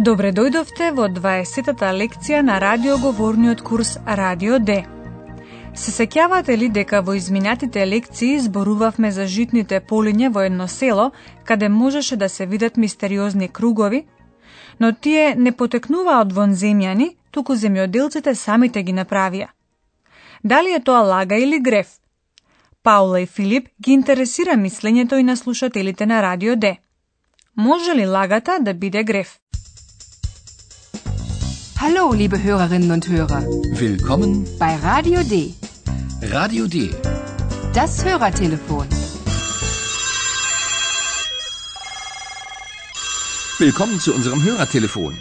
Добре дојдовте во 20-та лекција на радиоговорниот курс Радио Д. Се сеќавате ли дека во изминатите лекции зборувавме за житните полиња во едно село, каде можеше да се видат мистериозни кругови? Но тие не потекнуваат од вонземјани, туку земјоделците самите ги направија. Дали е тоа лага или греф? Паула и Филип ги интересира мислењето и на слушателите на Радио Д. Може ли лагата да биде греф? Hallo, liebe Hörerinnen und Hörer. Willkommen bei Radio D. Radio D. Das Hörertelefon. Willkommen zu unserem Hörertelefon.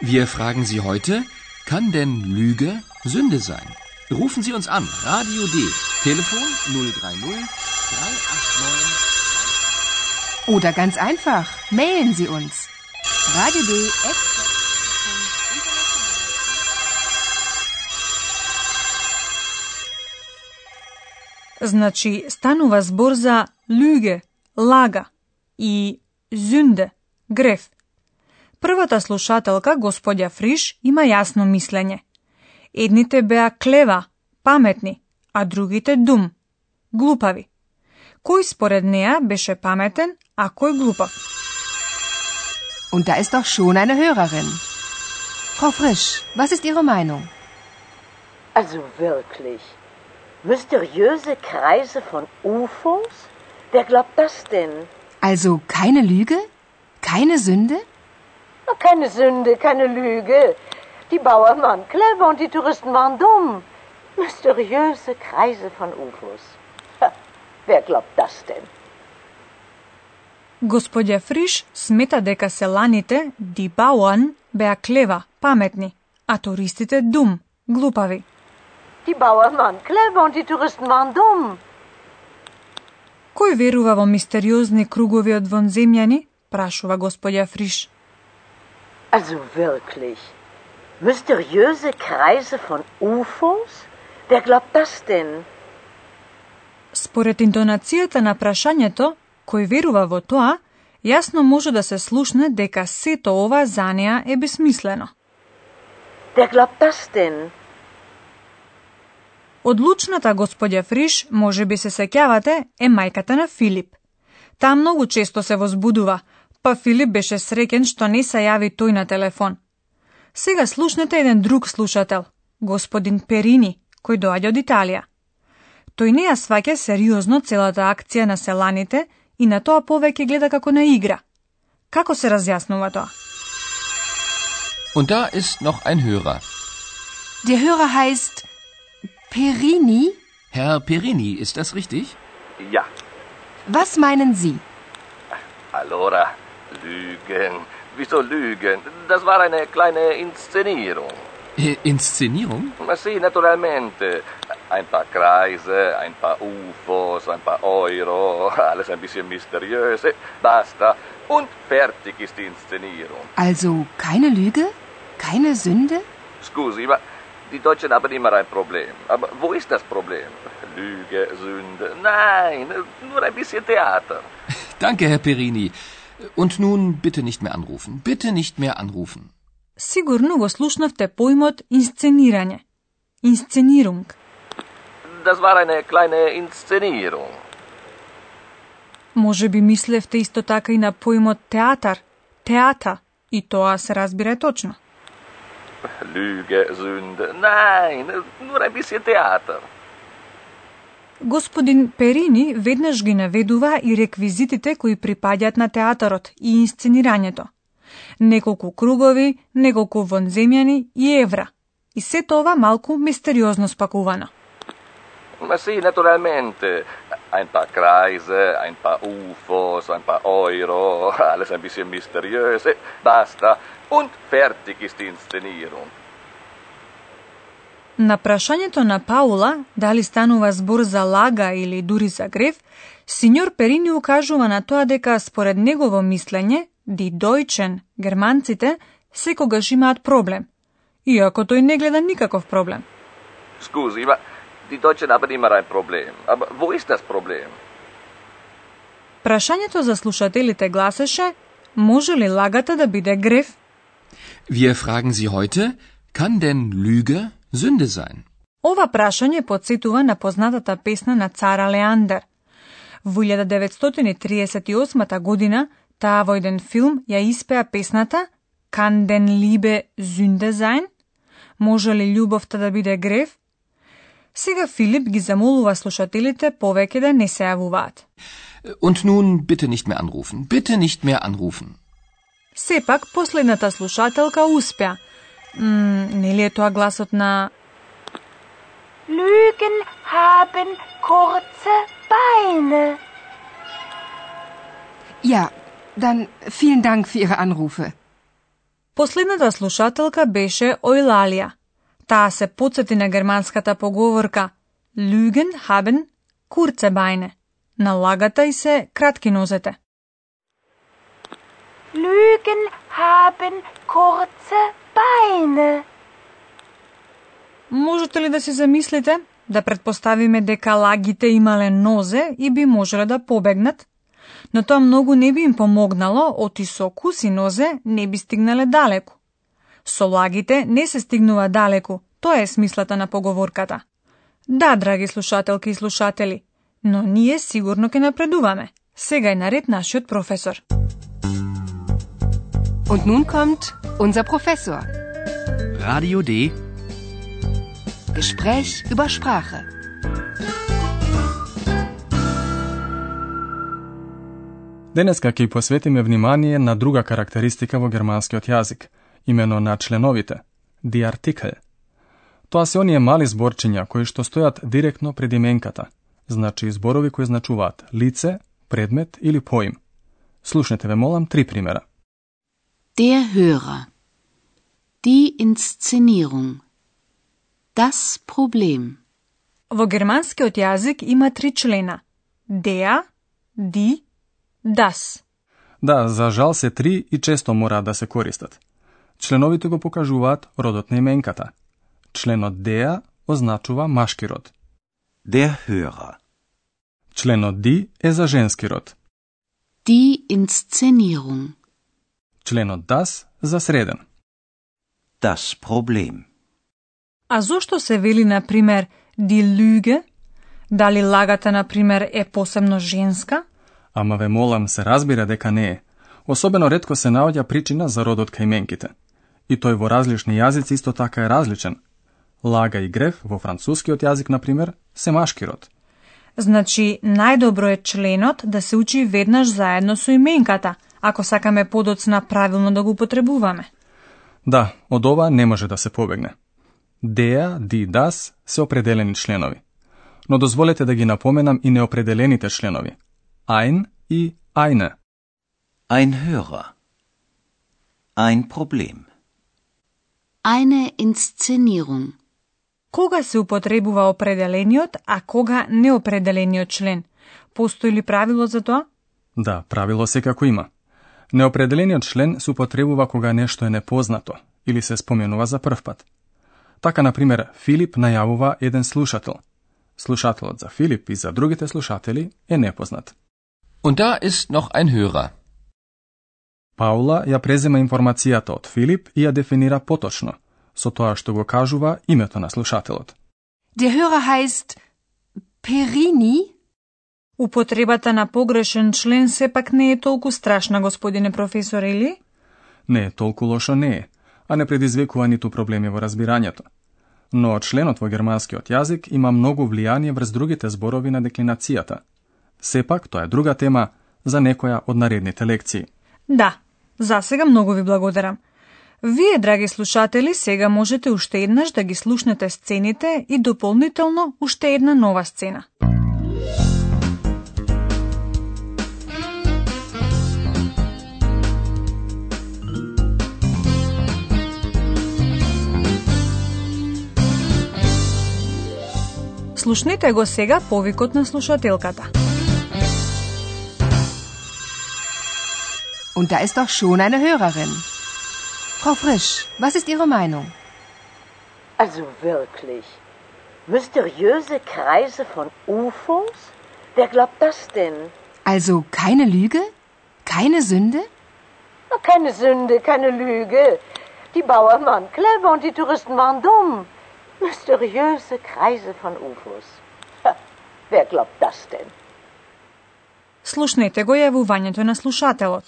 Wir fragen Sie heute, kann denn Lüge Sünde sein? Rufen Sie uns an. Radio D. Telefon 030 389. Oder ganz einfach, mailen Sie uns. Radio D. Значи, станува збор за луѓе, лага и зюнде, греф. Првата слушателка, господја Фриш, има јасно мислење. Едните беа клева, паметни, а другите дум, глупави. Кој според неа беше паметен, а кој глупав? Und da ist doch schon eine Hörerin. Frau Frisch, was ist Ihre Meinung? Also wirklich. Mysteriöse Kreise von UFOs? Wer glaubt das denn? Also keine Lüge? Keine Sünde? Keine Sünde, keine Lüge. Die Bauern waren clever und die Touristen waren dumm. Mysteriöse Kreise von UFOs. wer glaubt das denn? Господја Фриш смета дека селаните, ди Бауан, беа клева, паметни, а туристите дум, глупави. Die Bauern waren clever und die Touristen waren dumm. Кој верува во мистериозни кругови од вонземјани? прашува господја Фриш. Also wirklich. Mysteriöse Kreise von UFOs? Wer glaubt das denn? Според интонацијата на прашањето, кој верува во тоа, јасно може да се слушне дека сето ова за неа е бесмислено. Wer glaubt das denn? Одлучната господја Фриш, може би се сеќавате, е мајката на Филип. Таа многу често се возбудува, па Филип беше среќен што не се јави тој на телефон. Сега слушнете еден друг слушател, господин Перини, кој доаѓа од Италија. Тој не ја сваќа сериозно целата акција на селаните и на тоа повеќе гледа како на игра. Како се разјаснува тоа? Und da ist noch ein Hörer. Der Hörer heißt Perini? Herr Perini, ist das richtig? Ja. Was meinen Sie? Allora, Lügen. Wieso Lügen? Das war eine kleine Inszenierung. Äh, Inszenierung? Sì, naturalmente. Ein paar Kreise, ein paar UFOs, ein paar Euro, alles ein bisschen mysteriös. Basta. Und fertig ist die Inszenierung. Also keine Lüge? Keine Sünde? Scusi, ma die Deutschen haben immer ein Problem. Aber wo ist das Problem? Lüge, Sünde? Nein, nur ein bisschen Theater. Danke, Herr Perini. Und nun bitte nicht mehr anrufen. Bitte nicht mehr anrufen. Сигурно го слушнавте поимот инсценирање. Инсценирунг. Das war eine kleine Inszenierung. Може би мислевте исто така и на поимот театар, теата, и тоа се разбира точно. Lüge, Sünde? Nein, nur ein bisschen Theater. Господин Перини веднаш ги наведува и реквизитите кои припаѓаат на театарот и инсценирањето. Неколку кругови, неколку вонземјани и евра. И се тоа малку мистериозно спакувано. Ma sì, naturalmente. Ein paar Kreise, ein paar UFOs, ein paar Euro, alles ein bisschen mysteriös. Basta. Und fertig ist die Inszenierung. На прашањето на Паула дали станува збор за лага или дури за грев, синьор Перини укажува на тоа дека според негово мислење, ди дојчен, германците секогаш имаат проблем, иако тој не гледа никаков проблем. Scusi, ma die Deutschen haben immer ein Problem. Aber wo ist das Problem? Прашањето за слушателите гласеше, може ли лагата да биде грев? Wir fragen Sie heute, kann denn Lüge Sünde sein? Ова прашање подсетува на познатата песна на цара Леандер. Во 1938 година таа во еден филм ја испеа песната Kann den Liebe Sünde sein? Може ли љубовта да биде грев? Сега Филип ги замолува слушателите повеќе да не се јавуваат. Und nun bitte nicht mehr anrufen. Bitte nicht mehr anrufen. Сепак, последната слушателка успеа. М, нели е тоа гласот на... Lügen haben kurze Beine. Ja, dann vielen Dank für Ihre Anrufe. Последната слушателка беше Ојлалија. Таа се подсети на германската поговорка Lügen haben kurze Beine. На лагата и се кратки нозете. Lügen haben kurze Beine. Можете ли да си замислите да предпоставиме дека лагите имале нозе и би можеле да побегнат? Но тоа многу не би им помогнало, оти со куси нозе не би стигнале далеку. Со лагите не се стигнува далеку, тоа е смислата на поговорката. Да, драги слушателки и слушатели, но ние сигурно ќе напредуваме. Сега е наред нашиот професор. Und nun kommt unser Professor. Radio D. Gespräch über Sprache. Денеска ќе посветиме внимание на друга карактеристика во германскиот јазик, имено на членовите, ди артикл. Тоа се оние мали зборчиња кои што стојат директно пред именката, значи зборови кои значуваат лице, предмет или поим. Слушнете ве молам три примера. Der Hörer. Die Inszenierung. Das Problem. Во германскиот јазик има три члена. Der, die, das. Да, за жал се три и често мора да се користат. Членовите го покажуваат родот на именката. Членот деа означува машки род. Der Hörer. Членот ди е за женски род. Die Inszenierung. Членот das за среден. Das Problem. А зошто се вели, на пример, die Lüge? Дали лагата, на пример, е посебно женска? Ама ве молам се разбира дека не е. Особено ретко се наоѓа причина за родот кај менките. И тој во различни јазици исто така е различен. Лага и грев во францускиот јазик, на пример, се машки род. Значи, најдобро е членот да се учи веднаш заедно со именката, ако сакаме подоцна правилно да го употребуваме. Да, од ова не може да се побегне. Деа, ди, дас се определени членови. Но дозволете да ги напоменам и неопределените членови. Ein и eine. Ein Hörer. Ein Problem. Eine Inszenierung. Кога се употребува определениот, а кога неопределениот член? Постои ли правило за тоа? Да, правило секако има. Неопределениот член се употребува кога нешто е непознато или се споменува за прв пат. Така, на пример, Филип најавува еден слушател. Слушателот за Филип и за другите слушатели е непознат. Und da ist noch ein Hörer. Паула ја презема информацијата од Филип и ја дефинира поточно, со тоа што го кажува името на слушателот. Der Hörer heißt Perini. Употребата на погрешен член сепак не е толку страшна, господине професор, или? Не, толку лошо не е, а не предизвикува ниту проблеми во разбирањето. Но членот во германскиот јазик има многу влијание врз другите зборови на деклинацијата. Сепак, тоа е друга тема за некоја од наредните лекции. Да, за сега многу ви благодарам. Вие, драги слушатели, сега можете уште еднаш да ги слушнете сцените и дополнително уште една нова сцена. Слушнете го сега повикот на слушателката. Und da ist doch schon eine Hörerin. Frau Frisch, was ist Ihre Meinung? Also wirklich. Mysteriöse Kreise von UFOs? Wer glaubt das denn? Also keine Lüge? Keine Sünde? Keine Sünde, keine Lüge. Die Bauern waren clever und die Touristen waren dumm. Mysteriöse Kreise von UFOs. Ha, wer glaubt das denn? Слушнете го јавувањето на слушателот.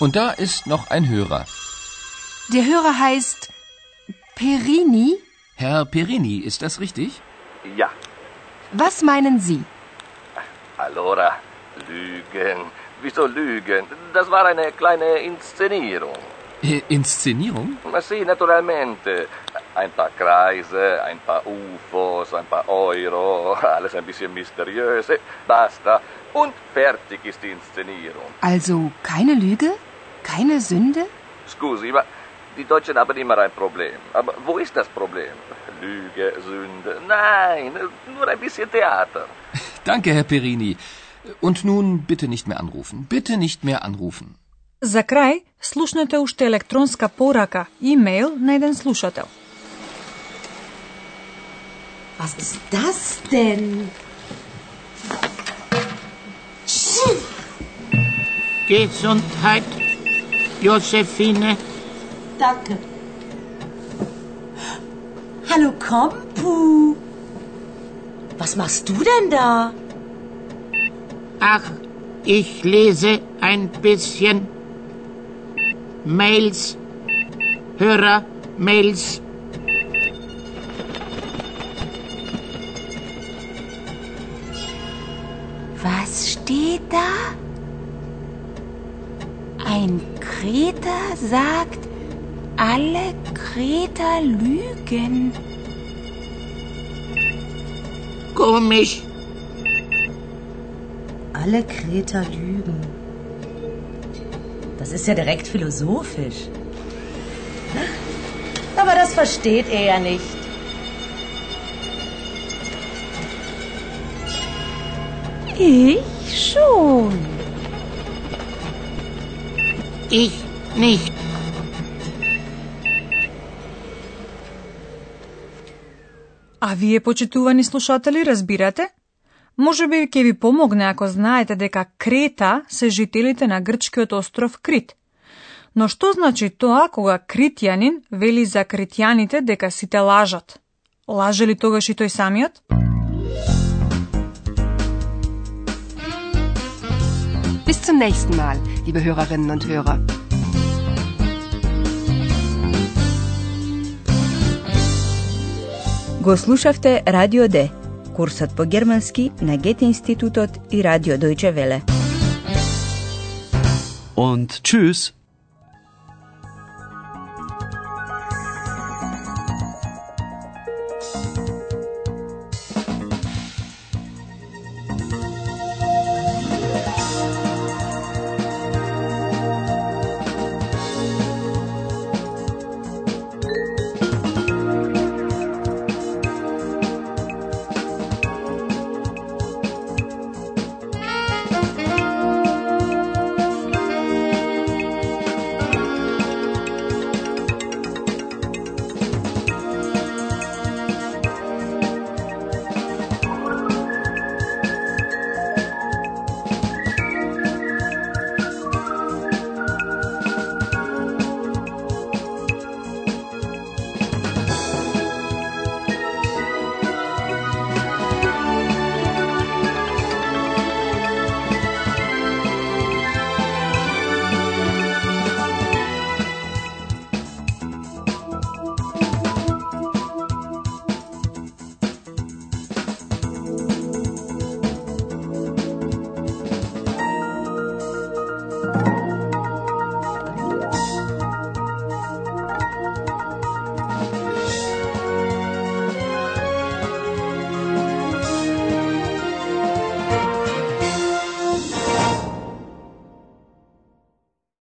Und da ist noch ein Hörer. Der Hörer heißt Perini. Herr Perini, ist das richtig? Ja. Was meinen Sie? Allora, Lügen. Wieso Lügen? Das war eine kleine Inszenierung. Äh, Inszenierung? Ma sì, naturalmente. Ein paar Kreise, ein paar UFOs, ein paar Euro, alles ein bisschen mysteriös. Basta. Und fertig ist die Inszenierung. Also keine Lüge? Keine Sünde? Scusi, ma die Deutschen haben immer ein Problem. Aber wo ist das Problem? Lüge, Sünde? Nein, nur ein bisschen Theater. Danke, Herr Perini. Und nun bitte nicht mehr anrufen. Bitte nicht mehr anrufen. За крај, слушнете уште електронска порака, имейл на еден слушател. Was ist das denn? Gesundheit, Josephine. Danke. Hallo Kompu. Was machst du denn da? Ach, ich lese ein bisschen Mails, Hörer, Mails. Was steht da? Ein Kreter sagt, alle Kreter lügen. Komisch. Alle Kreter lügen. Das ist ja direkt philosophisch. Aber das versteht er ja nicht. Ich schon. Ich nicht. А вие, почитувани слушатели, разбирате? Може би ќе ви помогне ако знаете дека Крета се жителите на грчкиот остров Крит. Но што значи тоа кога критјанин вели за критјаните дека сите лажат? Лаже ли тогаш и тој самиот? Zum nächsten Mal, liebe Hörerinnen und Hörer. Го слушавте Радио Д, курсот по германски на Гете институтот и Радио Дојче Веле. Und tschüss.